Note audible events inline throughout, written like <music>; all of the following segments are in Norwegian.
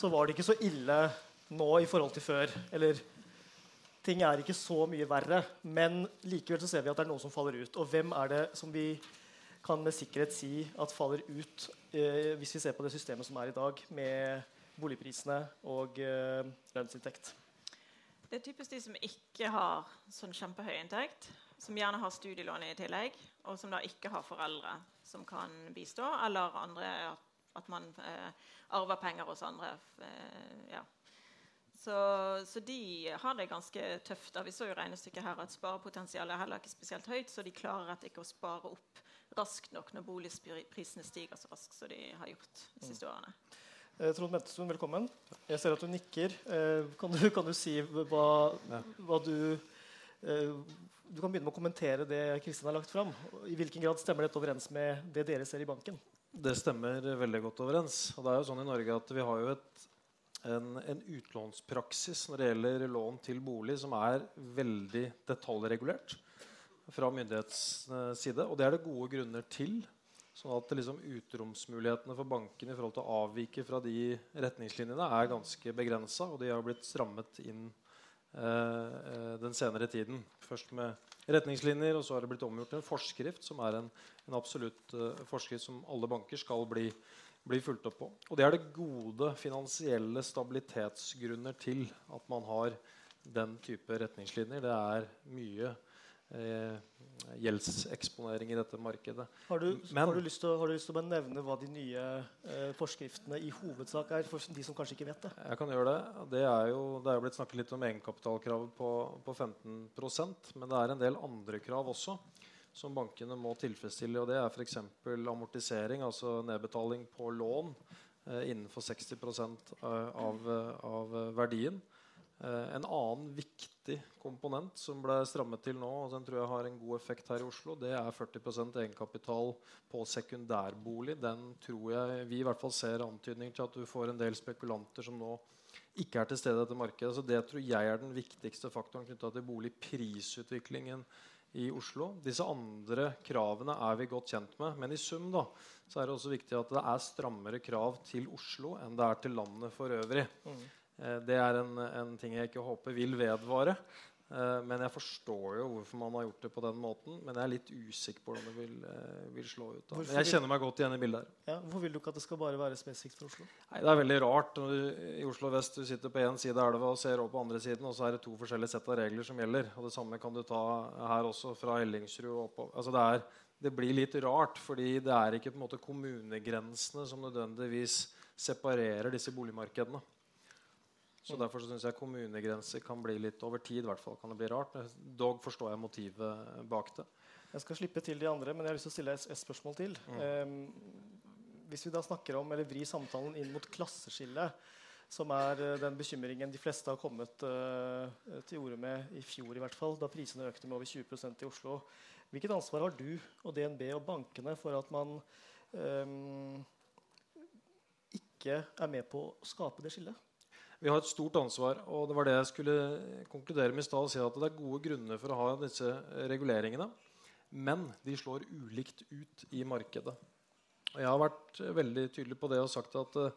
så var det ikke så ille nå i forhold til før. Eller ting er ikke så mye verre. Men likevel så ser vi at det er noen som faller ut. Og hvem er det som vi kan med sikkerhet si at faller ut eh, hvis vi ser på det systemet som er i dag, med boligprisene og eh, lønnsinntekt? Det er typisk de som ikke har sånn kjempehøy inntekt, som gjerne har studielån i tillegg, og som da ikke har foreldre som kan bistå, eller andre at man eh, arver penger hos andre. Eh, ja. så, så, de har det ganske tøft. Da. Vi så jo regnestykket her at sparepotensialet er heller ikke spesielt høyt, så de klarer rett ikke å spare opp raskt nok når boligprisene stiger så raskt som de har gjort de siste mm. årene. Eh, Trond Mentestuen, velkommen. Jeg ser at du nikker. Eh, kan, du, kan, du, si hva, hva du eh, Du kan begynne med å kommentere det Kristin har lagt fram. I hvilken grad stemmer dette overens med det dere ser i banken? Det stemmer veldig godt overens. Og det er jo sånn i Norge at Vi har jo et, en, en, utlånspraksis når det gjelder lån til bolig, som er veldig detaljregulert fra myndighetens side. Og det er det gode grunner til. Sånn at liksom, utromsmulighetene for bankene i forhold til å avvike fra de retningslinjene er ganske begrensa, og de har blitt strammet inn eh, eh, den senere tiden. Først med retningslinjer, og så har det blitt omgjort en forskrift som er en, en absolutt uh, forskrift som alle banker skal bli, bli, fulgt opp på. Og det er det gode finansielle stabilitetsgrunner til at man har den type retningslinjer. Det er mye eh, gjeldseksponering i dette markedet. Har du, Men, har du, lyst, til, har du lyst til, å nevne hva de nye eh, forskriftene i hovedsak er? for de som kanskje ikke vet det? Jeg kan gjøre det. Det er jo, det er jo blitt snakket litt om egenkapitalkravet på, på 15% men det er en del andre krav også som bankene må tilfredsstille. og Det er f.eks. amortisering, altså nedbetaling på lån eh, innenfor 60% av, av verdien. Eh, en annen viktig komponent som ble strammet til nå, og den tror jeg har en god effekt her i Oslo, det er 40% egenkapital på sekundærbolig. Den tror jeg vi i hvert fall ser antydning til at du får en del spekulanter som nå ikke er til stede i dette markedet. Så det tror jeg er den viktigste faktoren knytta til boligprisutviklingen i Oslo. Disse andre kravene er vi godt kjent med. Men i sum da, så er det også viktig at det er strammere krav til Oslo enn det er til landet for øvrig. Mm. Eh, det er en, en, ting jeg ikke håper vil vedvare. Eh, men jeg forstår jo hvorfor man har gjort det på den måten. Men jeg er litt usikker på hvordan det vil, eh, vil slå ut. Men jeg kjenner meg godt igjen i bildet her. Ja, hvorfor vil du ikke at det skal bare være spesifikt for Oslo? Nei, Det er veldig rart du, i Oslo vest du sitter på én side av elva og ser over på andre siden, og så er det to forskjellige sett av regler som gjelder. Og det samme kan du ta her også, fra Ellingsrud og oppover. Altså det, er, det blir litt rart, fordi det er ikke på en måte kommunegrensene som nødvendigvis separerer disse boligmarkedene. Så Derfor syns jeg kommunegrenser kan bli litt over tid. hvert fall kan det bli rart. men Dog forstår jeg motivet bak det. Jeg skal slippe til de andre, men jeg har lyst til å stille et, et spørsmål til. Mm. Um, hvis vi da snakker om, eller vrir samtalen inn mot klasseskillet, som er uh, den bekymringen de fleste har kommet uh, til orde med i fjor, i hvert fall, da prisene økte med over 20% i Oslo. Hvilket ansvar har du og DNB og bankene for at man um, ikke er med på å skape det skillet? Vi har et stort ansvar. og Det var det jeg skulle konkludere med i stad. Si at det er gode grunner for å ha disse reguleringene. Men de slår ulikt ut i markedet. Og Jeg har vært veldig tydelig på det og sagt at uh,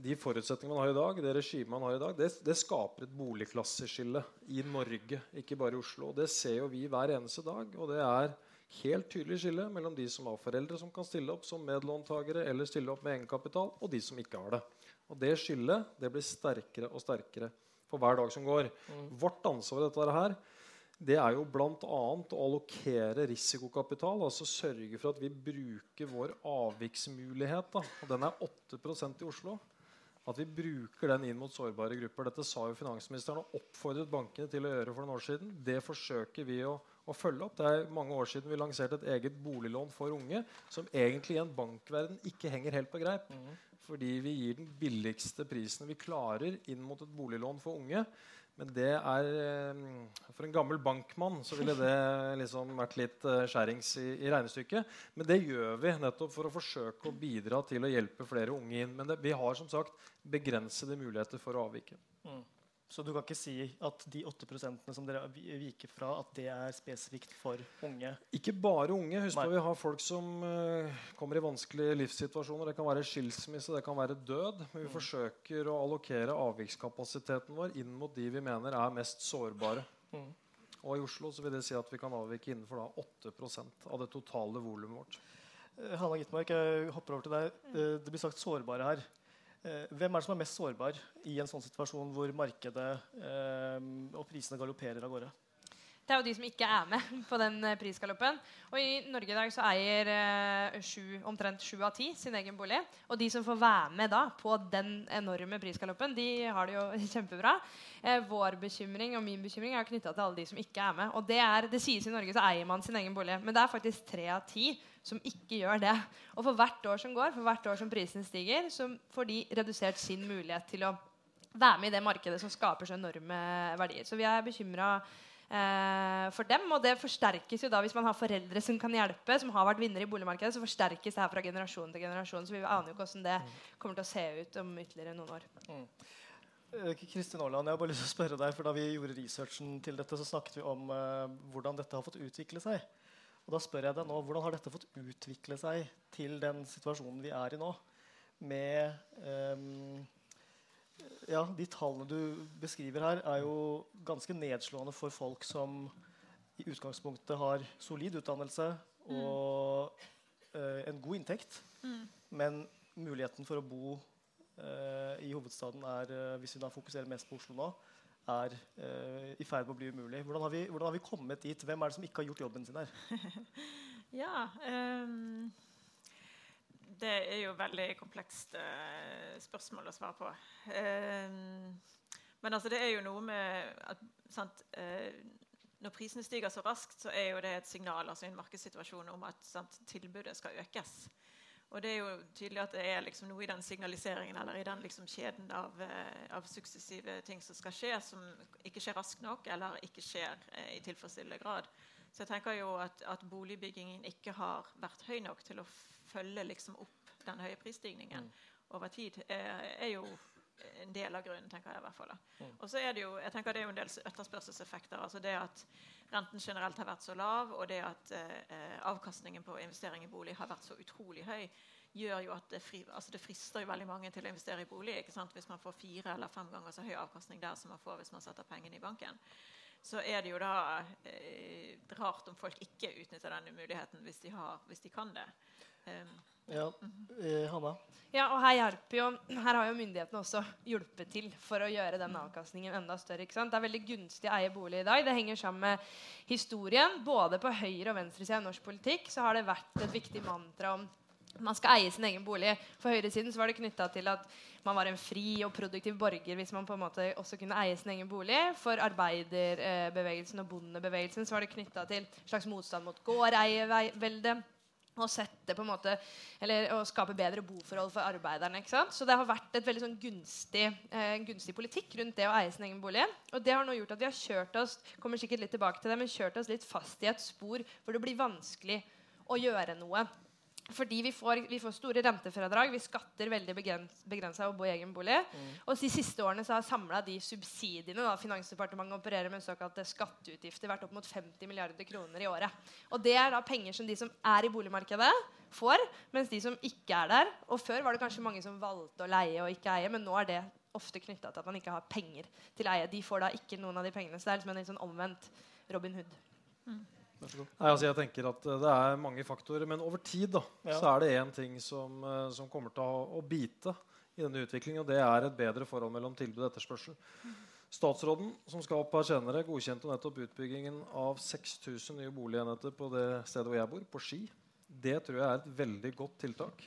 de forutsetningene man har i dag, det regimet man har i dag, det, det, skaper et boligklasseskille i Norge, ikke bare i Oslo. Og Det ser jo vi hver eneste dag. Og det er helt tydelig skille mellom de som har foreldre som kan stille opp som medlåntakere eller stille opp med egenkapital, og de som ikke har det. Og det skyldet det blir sterkere og sterkere for hver dag som går. Mm. Vårt ansvar i dette her, det er jo bl.a. å allokere risikokapital. Altså sørge for at vi bruker vår avviksmulighet. Da. Og den er 8% i Oslo. At vi bruker den inn mot sårbare grupper. Dette sa jo finansministeren og oppfordret bankene til å gjøre for noen år siden. Det forsøker vi å, å følge opp. Det er mange år siden vi lanserte et eget boliglån for unge som egentlig i en bankverden ikke henger helt på greip. Mm fordi vi gir den billigste prisen vi klarer inn mot et boliglån for unge. Men det er eh, For en gammel bankmann så ville det liksom vært litt eh, skjærings i, i regnestykket. Men det gjør vi nettopp for å forsøke å bidra til å hjelpe flere unge inn. Men det, vi har som sagt begrensede muligheter for å avvike. Mm. Så du kan ikke si at de 8% som dere viker fra, at det er spesifikt for unge? Ikke bare unge. Husk på vi har folk som uh, kommer i vanskelige livssituasjoner. Det kan være skilsmisse, det kan være død. Men vi mm. forsøker å allokere avvikskapasiteten vår inn mot de vi mener er mest sårbare. Mm. Og i Oslo så vil det si at vi kan avvike innenfor da 8% av det totale volumet vårt. Eh, Hanna Gitmark, jeg hopper over til deg. Eh, det blir sagt sårbare her. Eh, hvem er det som er mest sårbar i en sånn situasjon hvor markedet eh, og prisene galopperer av gårde? Det er jo de som ikke er med <laughs> på den eh, prisgaloppen. Og I Norge i dag så eier eh, sju, omtrent sju av ti sin egen bolig. Og de som får være med da på den enorme prisgaloppen, de har det jo <laughs> kjempebra. Eh, vår bekymring og min bekymring er knytta til alle de som ikke er med. Og det, er, det sies i Norge så eier man sin egen bolig, men det er faktisk tre av ti som ikke gjør det. Og for hvert år som går, for hvert år som prisene stiger, så får de redusert sin mulighet til å være med i det markedet som skaper så enorme verdier. Så vi er bekymra for dem. Og det forsterkes jo da hvis man har foreldre som kan hjelpe, som har vært vinnere i boligmarkedet, så forsterkes det her fra generasjon til generasjon. Så vi aner jo ikke hvordan det kommer til å se ut om ytterligere noen år. Mm. Eh, Kristin Aaland, jeg har bare lyst til å spørre deg, for Da vi gjorde researchen til dette, så snakket vi om uh, hvordan dette har fått utvikle seg. Og da spør jeg deg nå, Hvordan har dette fått utvikle seg til den situasjonen vi er i nå? Med um, ja, De tallene du beskriver her, er jo ganske nedslående for folk som i utgangspunktet har solid utdannelse og mm. uh, en god inntekt. Mm. Men muligheten for å bo uh, i hovedstaden er, uh, hvis vi da fokuserer mest på Oslo nå, er i ferd med å bli umulig. Hvordan har, vi, hvordan har, vi, kommet dit? Hvem er det som ikke har gjort jobben sin her? <laughs> ja, um, det er jo veldig komplekst uh, spørsmål å svare på. Uh, men altså, det er jo noe med at sant, uh, Når prisene stiger så raskt, så er jo det et signal altså en markedssituasjon om at sant, tilbudet skal økes. Og det er jo tydelig at det er liksom noe i den signaliseringen eller i den liksom kjeden av, av, suksessive ting som skal skje, som ikke skjer raskt nok eller ikke skjer i tilfredsstillende grad. Så jeg tenker jo at, at, boligbyggingen ikke har vært høy nok til å følge liksom opp den høye prisstigningen mm. over tid, er, er, jo en del av grunnen, tenker jeg i hvert fall. Mm. Og så er det jo jeg tenker det er jo en del etterspørselseffekter. altså det at renten generelt har vært så lav, og det at eh, avkastningen på investering i bolig har vært så utrolig høy, gjør jo at det, fri, altså det, frister jo veldig mange til å investere i bolig. ikke sant? Hvis man får fire eller fem ganger så høy avkastning der som man får hvis man setter pengene i banken, så er det jo da eh, rart om folk ikke utnytter denne muligheten hvis de, har, hvis de kan det. Um, ja, eh, Hanna? Ja, og her, jo, her, har jo myndighetene også hjulpet til for å gjøre den avkastningen enda større. ikke sant? Det er veldig gunstig å eie bolig i dag. Det henger sammen med historien. Både på høyre- og venstresida i norsk politikk så har det vært et viktig mantra om man skal eie sin egen bolig. For høyresiden så var det knytta til at man var en fri og produktiv borger hvis man på en måte også kunne eie sin egen bolig. For arbeiderbevegelsen og bondebevegelsen så var det knytta til slags motstand mot gårdeievelde og sette på en måte, eller å skape bedre boforhold for arbeiderne. ikke sant? Så det har vært et veldig sånn gunstig, eh, gunstig, politikk rundt det å eie sin egen bolig. Og det har nå gjort at vi har kjørt oss kommer sikkert litt tilbake til det, men kjørt oss litt fast i et spor hvor det blir vanskelig å gjøre noe. Fordi vi får, vi får, store rentefradrag. Vi skatter veldig begrensa å bo i egen bolig. Mm. Og de siste årene så har samla de subsidiene da, Finansdepartementet opererer med såkalte skatteutgifter vært opp mot 50 milliarder kroner i året. Og det er da penger som de som er i boligmarkedet, får, mens de som ikke er der Og før var det kanskje mange som valgte å leie og ikke eie, men nå er det ofte knytta til at man ikke har penger til eie. De får da ikke noen av de pengene. Så det er liksom en sånn omvendt Robin Hood. Mm. Nei, altså jeg tenker at eh, Det er mange faktorer, men over tid da, ja. så er det én ting som, eh, som, kommer til å, å, bite i denne utviklingen, og det er et bedre forhold mellom tilbud og etterspørsel. Statsråden som skal opp her senere, godkjente nettopp utbyggingen av 6000 nye boligenheter på det stedet hvor jeg bor, på Ski. Det tror jeg er et veldig godt tiltak.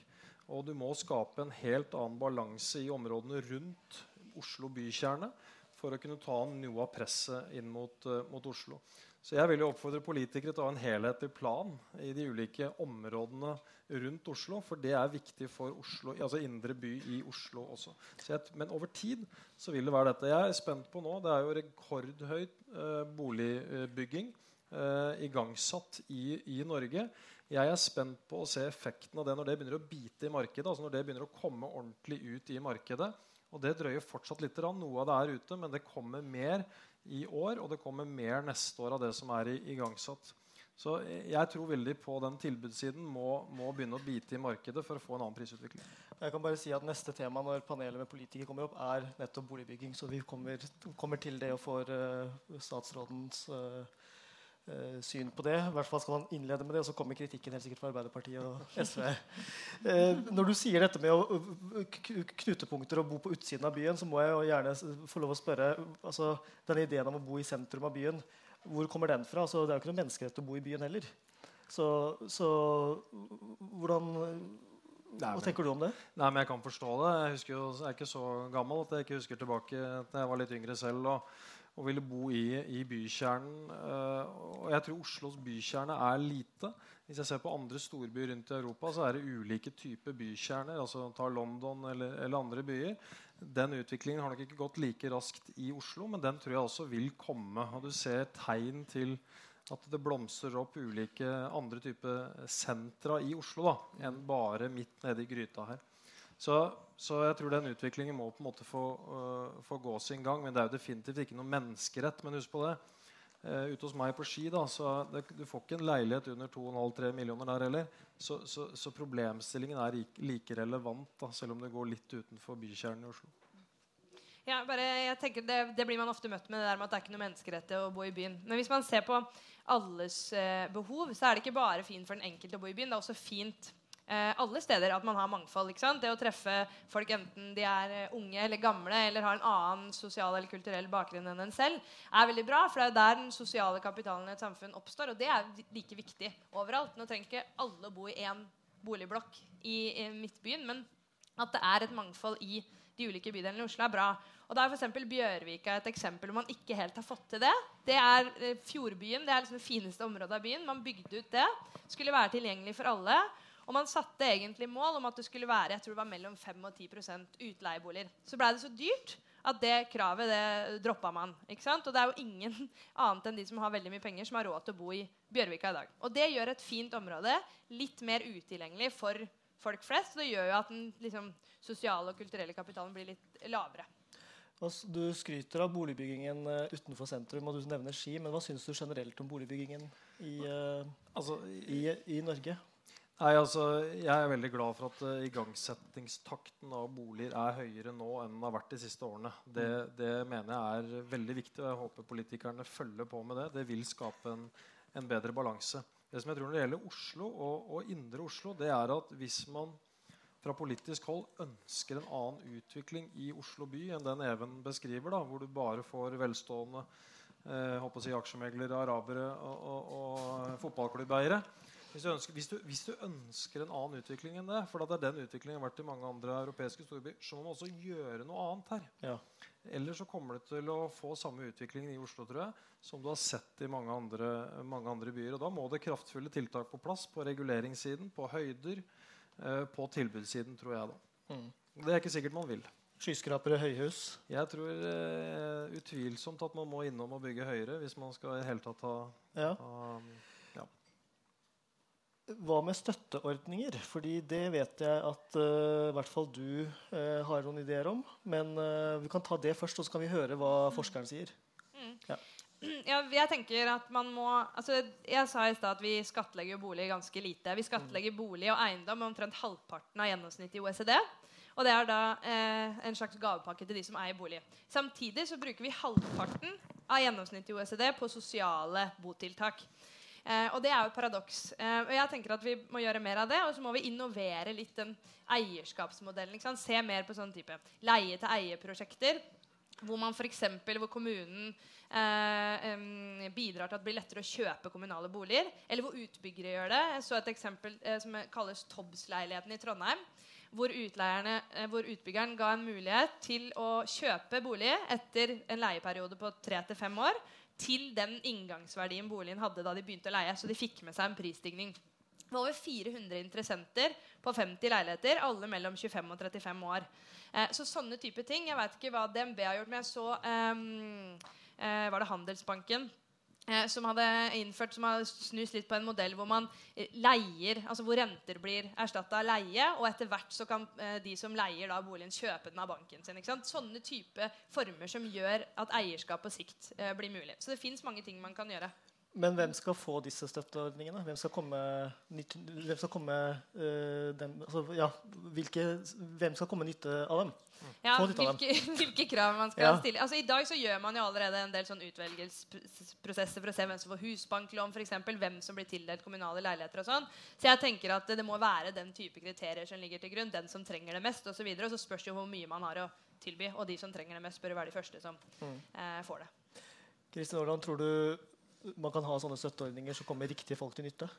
Og du må skape en helt annen balanse i områdene rundt Oslo bykjerne for å kunne ta noe av presset inn mot, uh, mot Oslo. Så jeg vil jo oppfordre politikere til å ha en helhetlig plan i de ulike områdene rundt Oslo. For det er viktig for Oslo, altså indre by i Oslo også. Jeg, men over tid så vil det være dette. Jeg er spent på nå. Det er jo rekordhøy eh, boligbygging eh, igangsatt i, i, Norge. Jeg er spent på å se effekten av det når det begynner å bite i markedet. altså når det begynner å komme ordentlig ut i markedet Og det drøyer fortsatt litt. Noe av det er ute, men det kommer mer i år, og det kommer mer neste år av det som er igangsatt. Så jeg tror veldig på den tilbudssiden må, må, begynne å bite i markedet for å få en annen prisutvikling. Jeg kan bare si at Neste tema når panelet med politikere kommer opp, er nettopp boligbygging. Så vi kommer, kommer til det og får uh, statsrådens uh, syn på det. I hvert fall skal man innlede med det, og så kommer kritikken helt sikkert fra Arbeiderpartiet og <laughs> SV. når du sier dette med å, knutepunkter og bo på utsiden av byen, så må jeg jo gjerne få lov å spørre altså, Denne ideen om å bo i sentrum av byen hvor kommer den fra? Altså, det er jo ikke noe menneskerett å bo i byen heller. Så, så hvordan Nei, Hva tenker du om det? Nei, men Jeg kan forstå det. Jeg, jo, jeg er ikke så gammel at jeg ikke husker tilbake til jeg var litt yngre selv og, og ville bo i, i bykjernen. Uh, og jeg tror Oslos bykjerne er lite. Hvis jeg ser på andre storbyer rundt i Europa, så er det ulike typer bykjerner. altså Ta London eller, eller andre byer. Den utviklingen har nok ikke gått like raskt i Oslo, men den tror jeg også vil komme. Og du ser tegn til at det blomstrer opp ulike andre typer sentra i Oslo da, enn bare midt nede i gryta her. Så, så, jeg tror den utviklingen må på en måte få, uh, få, gå sin gang. Men det er jo definitivt ikke noe menneskerett. Men husk på det. Uh, ute hos meg på Ski da, så det, du får ikke en leilighet under 2,5-3 millioner der heller. Så, så, så, problemstillingen er like relevant, da, selv om det går litt utenfor bykjernen i Oslo. Ja, bare, jeg tenker det, det, blir man ofte møtt med, det der med at det er ikke noe menneskerett å bo i byen. Men hvis man ser på alles eh, behov, så er det ikke bare fint for den enkelte å bo i byen. Det er også fint alle steder at man har mangfold. Det å treffe folk enten de er eh, unge eller gamle eller har en annen sosial eller kulturell bakgrunn enn en selv, er veldig bra. For det er der den sosiale kapitalen i et samfunn oppstår. Og det er like viktig overalt. Nå trenger ikke alle bo i én boligblokk i, i Midtbyen, men at det er et mangfold i de ulike bydelene i Oslo, er bra. Og da er f.eks. Bjørvika et eksempel hvor man ikke helt har fått til det. Det er eh, Fjordbyen. Det er liksom det fineste området av byen. Man bygde ut det. Skulle være tilgjengelig for alle. Og man satte egentlig mål om at det skulle være jeg tror det var mellom 5 og 10% utleieboliger. Så blei det så dyrt at det kravet det droppa man. ikke sant? Og det er jo ingen <laughs> annet enn de som har veldig mye penger, som har råd til å bo i Bjørvika i dag. Og det gjør et fint område litt mer utilgjengelig for folk flest. Og det gjør jo at den liksom, sosiale og kulturelle kapitalen blir litt lavere. Du skryter av boligbyggingen uh, utenfor sentrum, og du nevner Ski. Men hva syns du generelt om boligbyggingen i, uh, altså, i, i Norge? Nei, altså, Jeg er veldig glad for at uh, igangsettingstakten av boliger er høyere nå enn den har vært de siste årene. Det, mm. det, mener jeg er veldig viktig, og jeg håper politikerne følger på med det. Det vil skape en, en bedre balanse. Det som jeg tror Når det gjelder Oslo og, og, indre Oslo, det er at hvis man fra politisk hold ønsker en annen utvikling i Oslo by enn den Even beskriver, da, hvor du bare får velstående eh, si aksjemeglere, arabere og, og, og fotballklubbeiere, hvis du, ønsker, hvis, du, hvis du, ønsker, en annen utvikling enn det, for det er den utviklingen vært i mange andre europeiske storbyer, så må man også gjøre noe annet her. Ja. Eller så kommer du til å få samme utvikling i Oslo tror jeg, som du har sett i mange andre, mange andre byer. Og Da må det kraftfulle tiltak på plass på reguleringssiden, på høyder, eh, på tilbudssiden, tror jeg. da. Mm. Det er ikke sikkert man vil. Skyskrapere, høyhus? Jeg tror eh, utvilsomt at man må innom og bygge høyere hvis man skal i hele tatt ha, ja. ha hva med støtteordninger? Fordi det vet jeg at uh, i hvert fall du uh, har noen ideer om. Men uh, vi kan ta det først, og så kan vi høre hva forskeren sier. Mm. Ja. <clears throat> ja. jeg tenker at man må altså, Jeg sa i stad at vi skattlegger bolig ganske lite. Vi skattlegger mm. bolig og eiendom med omtrent halvparten av gjennomsnittet i OECD. Og det er da en slags gavepakke til de som eier bolig. Samtidig så bruker vi halvparten av gjennomsnittet i OECD på sosiale botiltak. Eh, og det er jo et paradoks. Eh, og jeg tenker at Vi må gjøre mer av det, og så må vi innovere litt den eierskapsmodellen. Se mer på sånn type leie-til-eie-prosjekter. Hvor man for eksempel, hvor kommunen eh, bidrar til at det blir lettere å kjøpe kommunale boliger. Eller hvor utbyggere gjør det. Jeg så et eksempel eh, som kalles Tobbs-leiligheten i Trondheim. Hvor, eh, hvor, utbyggeren ga en mulighet til å kjøpe bolig etter en leieperiode på tre til fem år til den inngangsverdien boligen hadde da de begynte å leie. Så de fikk med seg en prisstigning. Det var over 400 interessenter på 50 leiligheter, alle mellom 25 og 35 år. Eh, så sånne type ting. Jeg vet ikke hva DNB har gjort, men jeg så um, eh, Var det Handelsbanken som hadde innført som har snust litt på en modell hvor man eh, leier, altså hvor renter blir erstatta av leie, og etter hvert så kan eh, de som leier da boligen, kjøpe den av banken sin. ikke sant? Sånne type former som gjør at eierskap på sikt eh, blir mulig. Så det fins mange ting man kan gjøre. Men hvem skal få disse støtteordningene? Hvem skal komme, hvem skal komme øh, dem, altså, ja, hvilke, hvem skal komme nytte av dem? Ja, hvilke, <laughs> hvilke krav man skal Ja. stille. Altså, I dag så gjør man jo allerede en del sånn utvelgelsesprosesser for å se hvem som får husbanklån, eksempel, hvem som blir tildelt kommunale leiligheter. og sånn. Så jeg tenker at det må være den type kriterier som ligger til grunn. Den som trenger det mest, osv. Og, og så spørs jo hvor mye man har å tilby. Og de som trenger det mest, bør være de første som Mm. eh, får det. Kristin Aarland, tror du man kan ha sånne støtteordninger som kommer riktige folk til nytte?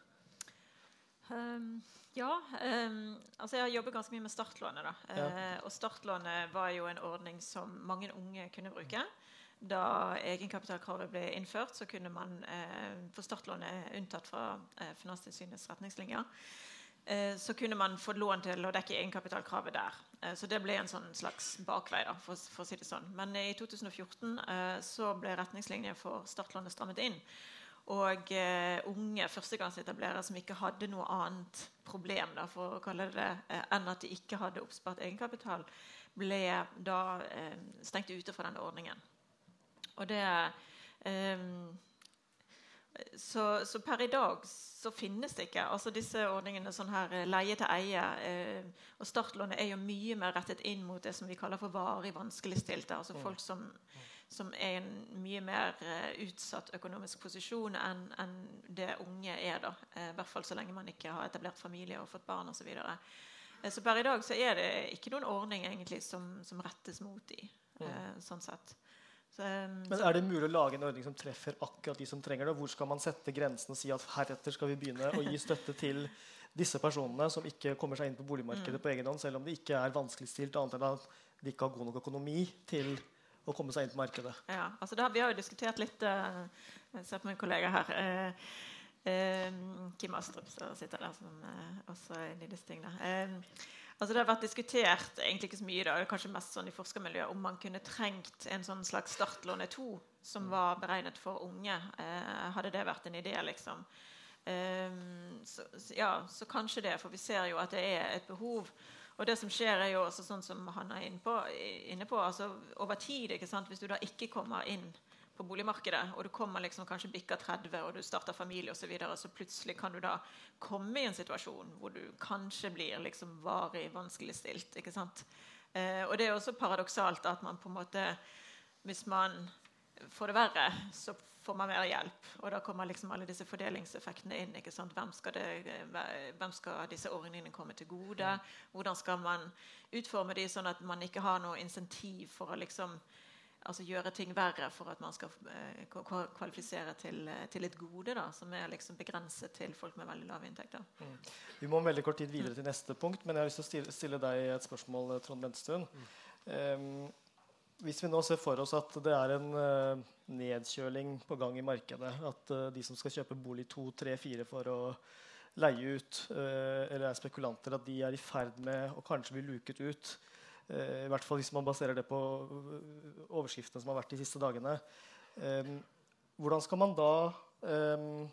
Um, ja. Um, altså jeg har jobbet ganske mye med startlånet. da. Ja. Uh, og startlånet var jo en ordning som mange unge kunne bruke. Da egenkapitalkravet ble innført, så kunne man uh, få startlånet unntatt fra uh, Finanstilsynets retningslinjer. Så kunne man få lån til å dekke egenkapitalkravet der. Så det ble en sånn slags bakvei, da, for, for å si det sånn. Men i 2014 eh, så ble retningslinjer for startlånet strammet inn. Og eh, unge førstegangsetablerere som ikke hadde noe annet problem da, for å kalle det eh, enn at de ikke hadde oppspart egenkapital, ble da eh, stengt ute fra denne ordningen. Og det eh, så, så per i dag så finnes det ikke altså disse ordningene sånn her eh, leie til eie. Eh, og startlånet er jo mye mer rettet inn mot det som vi kaller for varig vanskeligstilte. Altså folk som, som er i en mye mer eh, utsatt økonomisk posisjon enn en det unge er. da, eh, I hvert fall så lenge man ikke har etablert familie og fått barn osv. Så, videre. eh, så per i dag så er det ikke noen ordning egentlig som, som rettes mot de, eh, sånn sett. Eh, Men Er det mulig å lage en ordning som treffer akkurat de som trenger det? Hvor skal man sette grensen og si at heretter skal vi begynne å gi støtte til disse personene som ikke kommer seg inn på boligmarkedet på egen hånd, selv om de ikke er vanskeligstilt, annet enn at de ikke har god nok økonomi til å komme seg inn på markedet? Ja, altså det har, Vi har jo diskutert litt uh, Jeg ser på min kollega her. Uh, Kim Astrup som sitter der, som også er inne i disse tingene. Altså Det har vært diskutert egentlig ikke så mye da, kanskje mest sånn i forskermiljøet, om man kunne trengt en sånn slags startlåne 2 som var beregnet for unge. Eh, hadde det vært en idé, liksom? Eh, så, så- ja, så kanskje det, for vi ser jo at det er et behov. Og det som skjer, er jo også sånn som han er inne på, inne på altså over tid. ikke sant? Hvis du da ikke kommer inn på boligmarkedet, og du kommer liksom kanskje bikker 30 og du starter familie osv., så, videre, så plutselig kan du da komme i en situasjon hvor du kanskje blir liksom varig vanskeligstilt. ikke sant? Eh, og det er også paradoksalt at man på en måte Hvis man får det verre, så får man mer hjelp. Og da kommer liksom alle disse fordelingseffektene inn. ikke sant? Hvem skal, det, hvem skal disse ordningene komme til gode? Hvordan skal man utforme de sånn at man ikke har noe insentiv for å liksom altså gjøre ting verre for at man skal eh, kvalifisere til, eh, til et gode da, som er liksom begrenset til folk med veldig lave inntekter. Vi må om veldig kort tid videre til neste punkt, men jeg har lyst til å stille, stille deg et spørsmål, eh, Trond Bentstuen. Um, hvis vi nå ser for oss at det er en uh, nedkjøling på gang i markedet, at uh, de som skal kjøpe bolig to, tre, fire for å leie ut, uh, eller er spekulanter, at de er i ferd med å kanskje bli luket ut, i hvert fall hvis man baserer det på eh, overskriftene som har vært de siste dagene. Em, hvordan skal man da em,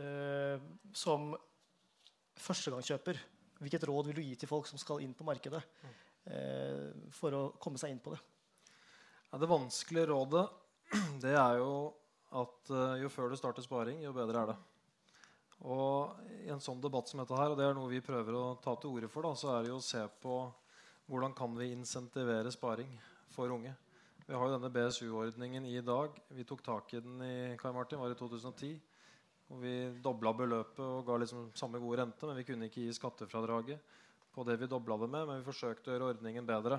eh, som førstegangskjøper, hvilket råd vil du gi til folk som skal inn på markedet eh, for å komme seg inn på det? Ja, det vanskelige rådet <clears throat> det er jo at eh, jo før du starter sparing, jo bedre er det. Og i en sånn debatt som dette her, og det er noe vi prøver å ta til orde for, da, så er det jo å se på hvordan kan vi insentivere sparing for unge. Vi har jo denne BSU-ordningen i dag. Vi tok tak i den i Kai Martin, var i 2010. Og vi dobla beløpet og ga liksom samme gode rente, men vi kunne ikke gi skattefradraget på det vi dobla det med, men vi forsøkte å gjøre ordningen bedre.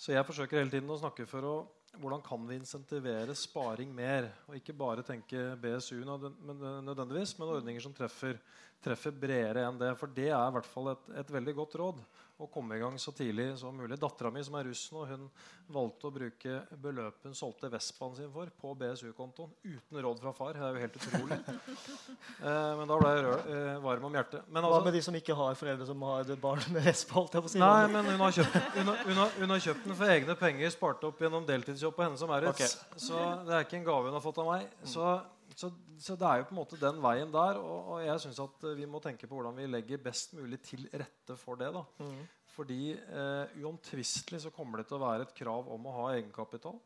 Så jeg forsøker hele tiden å snakke for å, hvordan kan vi insentivere sparing mer. Og ikke bare tenke BSU nødvendigvis, men ordninger som treffer, treffer bredere enn det. For det er i hvert fall et, et veldig godt råd. Å komme i gang så tidlig som mulig. Dattera mi som er russ nå, hun valgte å bruke beløpet hun solgte Vespaen sin for, på BSU-kontoen. Uten råd fra far. Det er jo helt utrolig. <laughs> eh, men da ble jeg rød, eh, varm om hjertet. Men Hva altså, med de som ikke har foreldre som har barn med Vespa? holdt jeg på å si? Nei, men hun har, kjøpt, hun, har, hun, har, hun har kjøpt den for egne penger, spart opp gjennom deltidsjobb på Hennes og Maurits, så det er ikke en gave hun har fått av meg. Så, så, så det er jo på en måte den veien der. Og, og jeg syns at vi må tenke på hvordan vi legger best mulig til rette for det. da. Mm. Fordi eh, uomtvistelig så kommer det til å være et krav om å ha egenkapital.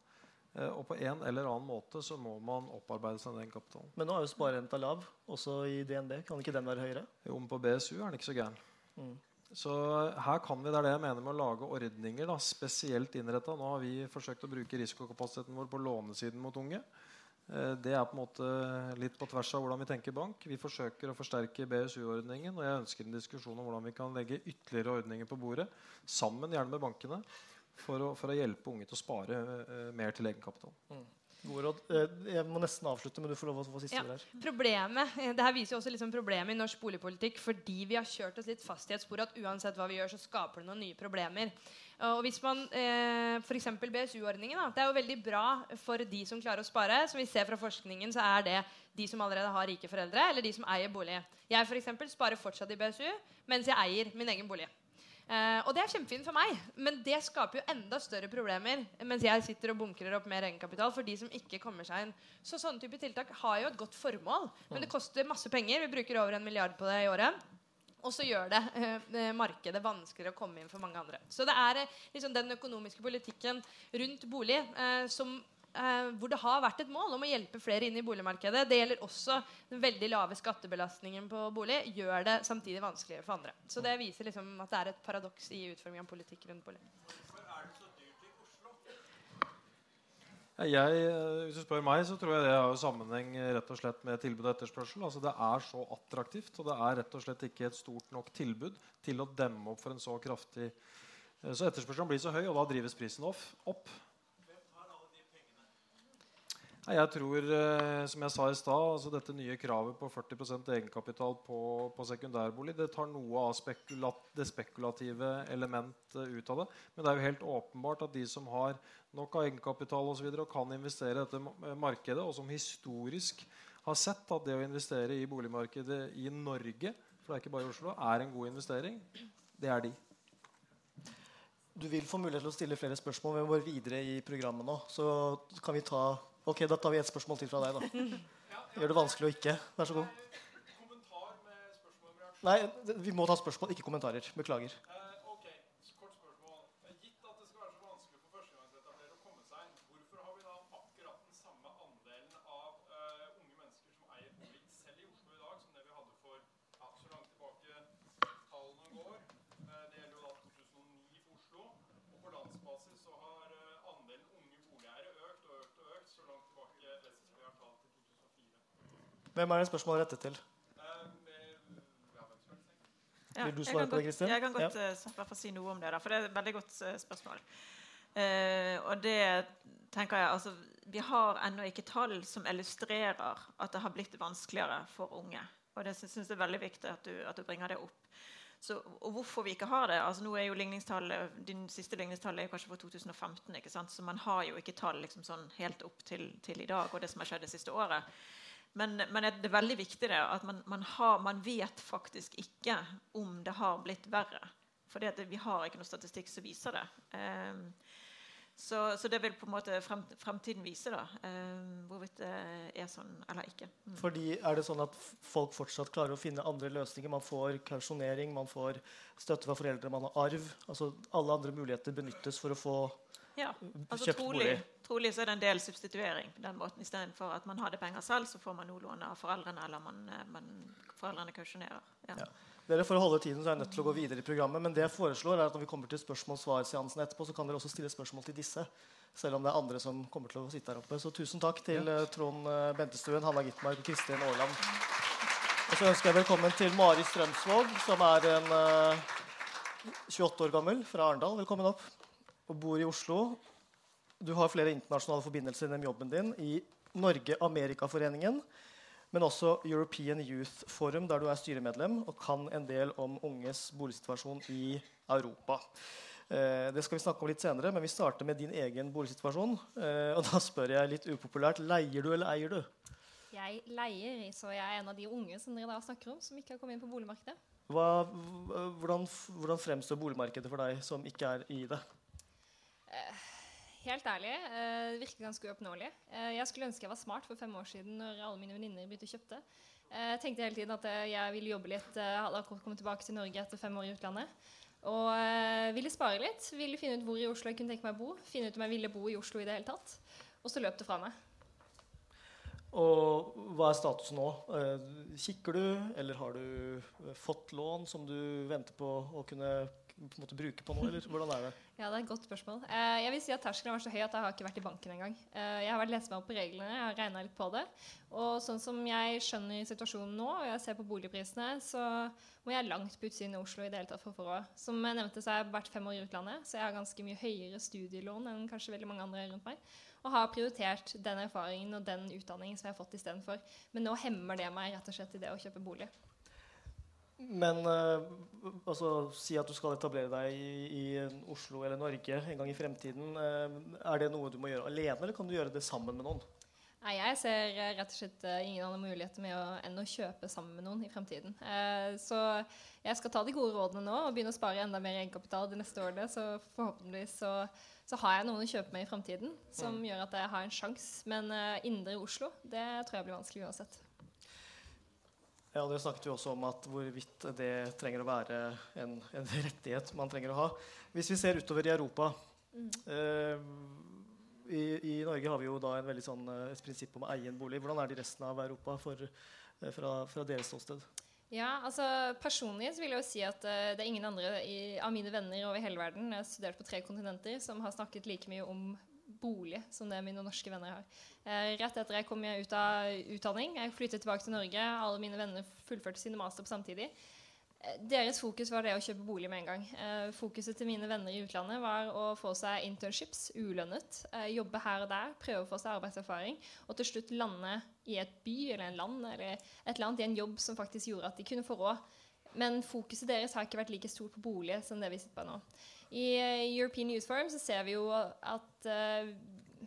Eh, og på en eller annen måte så må man opparbeide seg den kapitalen. Men nå er jo sparerenta lav, også i DNB. Kan ikke den være høyere? Jo, men på BSU er den ikke så gæren. Mm. Så her kan vi, det er det jeg mener med å lage ordninger da, spesielt innretta. Nå har vi forsøkt å bruke risikokapasiteten vår på lånesiden mot unge. Eh, Det er på en måte litt på tvers av hvordan vi tenker bank. Vi forsøker å forsterke BSU-ordningen, og jeg ønsker en diskusjon om hvordan vi kan legge ytterligere ordninger på bordet, sammen gjerne med bankene, for å, for å hjelpe unge til å spare eh, mer til egenkapital. Gode råd. Eh, Jeg må nesten avslutte, men du får lov å få siste Ja. ord her. Problemet, <laughs> det her viser jo også liksom problemet i norsk boligpolitikk fordi vi har kjørt oss litt fast i et spor at uansett hva vi gjør, så skaper det noen nye problemer. Og hvis man, eh, for eksempel BSU-ordningen Det er jo veldig bra for de som klarer å spare. Som vi ser fra forskningen, så er det de som allerede har rike foreldre, eller de som eier bolig. Jeg for eksempel, sparer fortsatt i BSU mens jeg eier min egen bolig. Eh, og det er kjempefint for meg, men det skaper jo enda større problemer mens jeg sitter og bunkrer opp mer egenkapital for de som ikke kommer seg inn. Så sånne type tiltak har jo et godt formål, men det koster masse penger. Vi bruker over en milliard på det i året. Og så gjør det eh, markedet vanskeligere å komme inn for mange andre. Så det er eh, liksom den økonomiske politikken rundt bolig eh, som eh, hvor det har vært et mål om å hjelpe flere inn i boligmarkedet. Det gjelder også den veldig lave skattebelastningen på bolig. Gjør det samtidig vanskeligere for andre. Så det viser liksom at det er et paradoks i utforming av politikk rundt bolig. Ja, Jeg, eh, hvis du spør meg, så tror jeg det har sammenheng eh, rett og slett med tilbud og etterspørsel. Altså Det er så attraktivt, og det er rett og slett ikke et stort nok tilbud til å demme opp for en så kraftig eh, Så etterspørselen blir så høy, og da drives prisen opp. Jeg tror, eh, som jeg sa i stad, altså dette nye kravet på 40% egenkapital på, på sekundærbolig det tar noe av spekulat, det spekulative elementet ut av det. Men det er jo helt åpenbart at de som har nok av egenkapital og, så videre, og kan investere i dette markedet, og som historisk har sett at det å investere i boligmarkedet i Norge for det er ikke bare i Oslo, er en god investering, det er de. Du vil få mulighet til å stille flere spørsmål. Vi må videre i programmet nå. Så kan vi ta Ok, da tar vi et spørsmål til fra deg, da. Gjør det vanskelig å ikke. Vær så god. Nei, vi må ta spørsmål, ikke kommentarer. Beklager. Eh, ok, kort spørsmål. Gitt at det skal være så vanskelig for førstegangsetablerere å komme seg inn, hvorfor har vi da akkurat den samme andelen av eh, unge mennesker som eier bolig selv i Oslo i dag, som det vi hadde for ja, så langt tilbake tallene går? Eh, det gjelder jo da 2009 for Oslo. Og på landsbasis så har eh, andelen unge boligeiere økt og økt og økt så langt tilbake SSB har tall til 2004. Hvem er det spørsmålet rettet til? Ja, Vil du svare på det, Kristin? Jeg kan godt ja. fall si noe om det, da, for det er et veldig godt eh, spørsmål. Uh, og det tenker jeg altså, Vi har ennå ikke tall som illustrerer at det har blitt vanskeligere for unge. Og det syns jeg er veldig viktig at du, at du bringer det opp. Så, og hvorfor vi ikke har det altså nå er jo ligningstallet, Din siste ligningstall er kanskje for 2015, ikke sant? så man har jo ikke tall liksom sånn helt opp til, til i dag og det som har skjedd det siste året. Men, men det er veldig viktig det, at man, man, har, man vet faktisk ikke om det har blitt verre. For vi har ikke noe statistikk som viser det. Um, så, så det vil på en måte frem, fremtiden vise da, um, hvorvidt det er sånn eller ikke. Mm. Fordi Er det sånn at folk fortsatt klarer å finne andre løsninger? Man får kausjonering, man får støtte fra foreldre, man har arv. Altså Alle andre muligheter benyttes for å få Ja, altså kjøpt trolig, trolig så er det en del substituering på den måten. Istedenfor at man hadde penger selv, så får man noe lån av foreldrene, eller man, eh, man, foreldrene kausjonerer. Ja. Ja. Dere For å holde tiden så er jeg nødt til å gå videre i programmet. Men det jeg foreslår er at når vi kommer til spørsmål-svar-seansen etterpå, så kan dere også stille spørsmål til disse. Selv om det er andre som kommer til å sitte her oppe. Så tusen takk til ja. Trond eh, Bentestuen, Hanna Gitmark og Kristin Aarland. Og så ønsker jeg velkommen til Mari Strømsvåg, som er en eh, 28 år gammel fra Arendal. Velkommen opp. Og bor i Oslo. Du har flere internasjonale forbindelser gjennom jobben din i Norge-Amerikaforeningen, men også European Youth Forum, der du er styremedlem og kan en del om unges boligsituasjon i Europa. Eh, det skal vi snakke om litt senere, men vi starter med din egen boligsituasjon. Eh, og da spør jeg litt upopulært leier du eller eier du? Jeg leier, så jeg er en av de unge som dere da snakker om, som ikke har kommet inn på boligmarkedet. Hva, hvordan, hvordan fremstår boligmarkedet for deg som ikke er i det? Helt ærlig, eh, det virker ganske uoppnåelig. Eh, jeg skulle ønske jeg var smart for fem år siden når alle mine venninner begynte å kjøpte. Eh, jeg tenkte hele tiden at eh, jeg ville jobbe litt, eh, hadde akkurat kommet tilbake til Norge etter fem år i utlandet. Og eh, ville spare litt. Ville finne ut hvor i Oslo jeg kunne tenke meg å bo. Finne ut om jeg ville bo i Oslo i det hele tatt. Og så løp det fra meg. Og hva er statusen nå? Eh, Kikker du, eller har du eh, fått lån som du venter på å kunne på en måte, bruke på nå, eller hvordan er det? Ja, det er et godt spørsmål. Eh, jeg vil si at Terskelen var så høy at jeg har ikke vært i banken engang. Eh, jeg har vært lest meg opp på reglene, jeg har regna litt på det. Og sånn som jeg skjønner situasjonen nå, og jeg ser på boligprisene, så må jeg langt på utsiden av Oslo i det hele tatt for å få råd. Som jeg nevnte, så har jeg vært fem år i utlandet, så jeg har ganske mye høyere studielån enn kanskje veldig mange andre rundt meg. Og har prioritert den erfaringen og den utdanningen som jeg har fått istedenfor. Men nå hemmer det meg rett og slett i det å kjøpe bolig. Men eh, altså, si at du skal etablere deg i, i Oslo eller Norge en gang i fremtiden. eh, er det noe du må gjøre alene, eller kan du gjøre det sammen med noen? Nei, Jeg ser eh, rett og slett eh, ingen andre muligheter med å, enn å kjøpe sammen med noen i fremtiden. Eh, så jeg skal ta de gode rådene nå og begynne å spare enda mer egenkapital de neste årene. Så forhåpentligvis så, så har jeg noen å kjøpe med i fremtiden som gjør at jeg har en sjanse. Men eh, indre Oslo, det tror jeg blir vanskelig uansett. Ja, Det snakket vi også om at hvorvidt det trenger å være en, en rettighet man trenger å ha. Hvis vi ser utover i Europa eh, i, I Norge har vi jo da sånn, eh, et prinsipp om egen bolig. Hvordan er det i resten av Europa for, eh, fra, fra deres ståsted? Ja, altså Personlig så vil jeg jo si at uh, det er ingen andre i, av mine venner over hele verden Jeg har studert på tre kontinenter som har snakket like mye om bolig som det mine norske venner har. Eh, rett etter jeg kom ut av utdanning, jeg flyttet tilbake til Norge, alle mine venner fullførte sine master på samtidig. Eh, Deres fokus var det å kjøpe bolig med en gang. Eh, fokuset til mine venner i utlandet var å få seg internships, ulønnet, eh, jobbe her og der, prøve å få seg arbeidserfaring, og til slutt lande i et by eller en land eller et eller annet i en jobb som faktisk gjorde at de kunne få råd. Men fokuset deres har ikke vært like stort på bolig som det vi sitter på nå. I eh, European Youth Forum så ser vi jo at eh,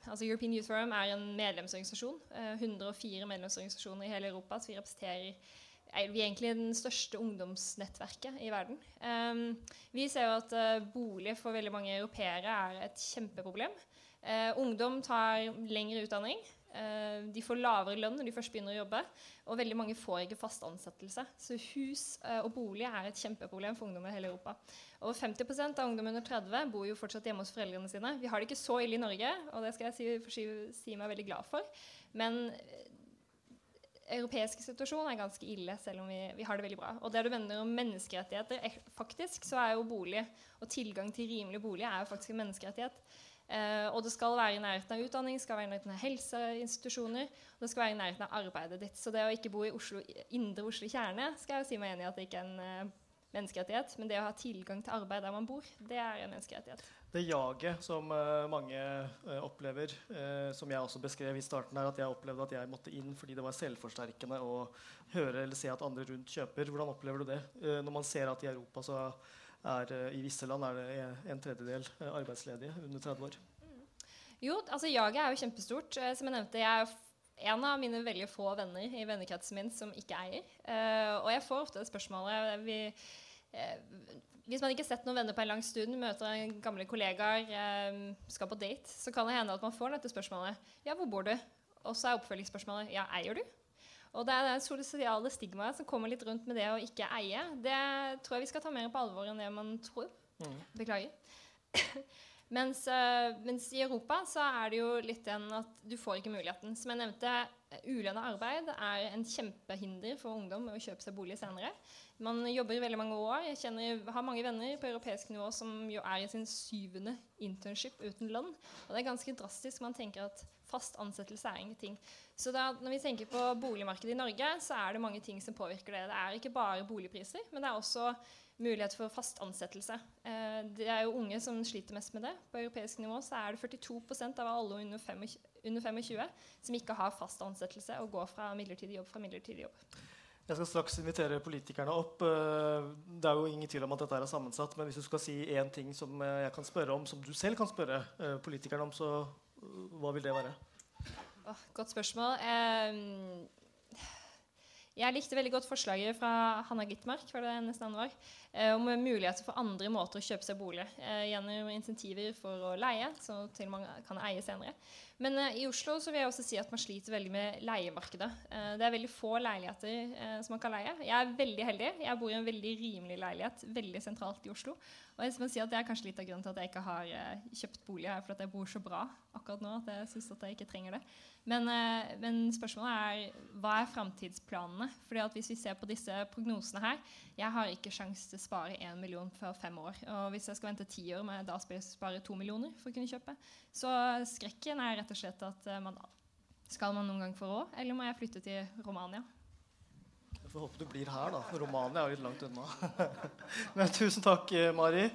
altså European Youth Forum er en medlemsorganisasjon. eh, 104 medlemsorganisasjoner i hele Europa. Så vi representerer er vi er egentlig den største ungdomsnettverket i verden. Um, vi ser jo at uh, bolig for veldig mange europeere er et kjempeproblem. Uh, ungdom tar lengre utdanning. Eh, de får lavere lønn når de først begynner å jobbe. Og veldig mange får ikke fast ansettelse. Så hus eh, og bolig er et kjempeproblem for ungdom i hele Europa. Over 50% av ungdom under 30 bor jo fortsatt hjemme hos foreldrene sine. Vi har det ikke så ille i Norge, og det skal jeg si, si, meg veldig glad for. Men eh, europeiske situasjon er ganske ille, selv om vi, vi har det veldig bra. Og det du vender om menneskerettigheter, er, faktisk så er jo bolig og tilgang til rimelig bolig er jo faktisk en menneskerettighet. Eh, og det skal være i nærheten av utdanning, skal være i nærheten av helseinstitusjoner, og det skal være i nærheten av arbeidet ditt. Så det å ikke bo i Oslo, indre Oslo kjerne skal jeg jo si meg enig i at det ikke er en eh, menneskerettighet. Men det å ha tilgang til arbeid der man bor, det er en menneskerettighet. Det jaget som uh, mange opplever, som jeg også beskrev i starten, her, at jeg opplevde at jeg måtte inn fordi det var selvforsterkende å høre eller se at andre rundt kjøper. Hvordan opplever du det? Når man ser at i Europa så er eh, i visse land er det en tredjedel eh, arbeidsledige under 30 år. Jo, altså jaget er jo kjempestort. Eh, som jeg nevnte, jeg er en av mine veldig få venner i vennekretsen min som ikke eier. Og jeg får ofte spørsmålet vi, Hvis man ikke har sett noen venner på en lang stund, møter en gamle kollegaer, eh, skal på date, så kan det hende at man får dette spørsmålet. Ja, hvor bor du? Og så er oppfølgingsspørsmålet ja, eier du? Og det er det sosiale stigmaet som kommer litt rundt med det å ikke eie. Det tror jeg vi skal ta mer på alvor enn det man tror. Beklager. Mens, eh, mens i Europa så er det jo litt den at du får ikke muligheten. Som jeg nevnte, ulønna arbeid er en kjempehinder for ungdom med å kjøpe seg bolig senere. Man jobber i veldig mange år. Jeg kjenner, har mange venner på europeisk nivå som jo er i sin syvende internship uten lønn. Og det er ganske drastisk. Man tenker at fast ansettelse er ingenting. Så da, når vi tenker på boligmarkedet i Norge, så er det mange ting som påvirker det. Det er ikke bare boligpriser, men det er også mulighet for fast ansettelse. Eh, det er jo unge som sliter mest med det. På europeisk nivå så er det 42% av alle under 25, under 25 som ikke har fast ansettelse og går fra midlertidig jobb fra midlertidig jobb. Jeg skal straks invitere politikerne opp. Eh, Det er jo ingen tvil om at dette er sammensatt, men hvis du skal si én ting som eh, jeg kan spørre om, som du selv kan spørre eh, politikerne om, så hva vil det være? Godt spørsmål. Jeg likte veldig godt forslaget fra Hanna Gitmark. var det hennes navn var. om muligheter for andre måter å kjøpe seg bolig. Eh, gjennom insentiver for å leie, så til man kan eie senere. Men eh, i Oslo så vil jeg også si at man sliter veldig med leiemarkedet. Eh, det er veldig få leiligheter som man kan leie. Jeg er veldig heldig. Jeg bor i en veldig rimelig leilighet veldig sentralt i Oslo. Og jeg si at Det er kanskje litt av grunnen til at jeg ikke har kjøpt bolig her, fordi jeg bor så bra akkurat nå at jeg syns at jeg ikke trenger det. Men, eh, men spørsmålet er hva er framtidsplanene? Fordi at Hvis vi ser på disse prognosene her Jeg har ikke sjanse til å spare 1 million før fem år. Og hvis jeg skal vente ti år, må jeg da spare to millioner for å kunne kjøpe. Så skrekken er rett og slett at eh, man skal man noen gang få råd, eller må jeg flytte til Romania? Jeg får håpe du blir her, da. Romania er litt langt unna. <laughs> Men tusen takk, eh, Mari.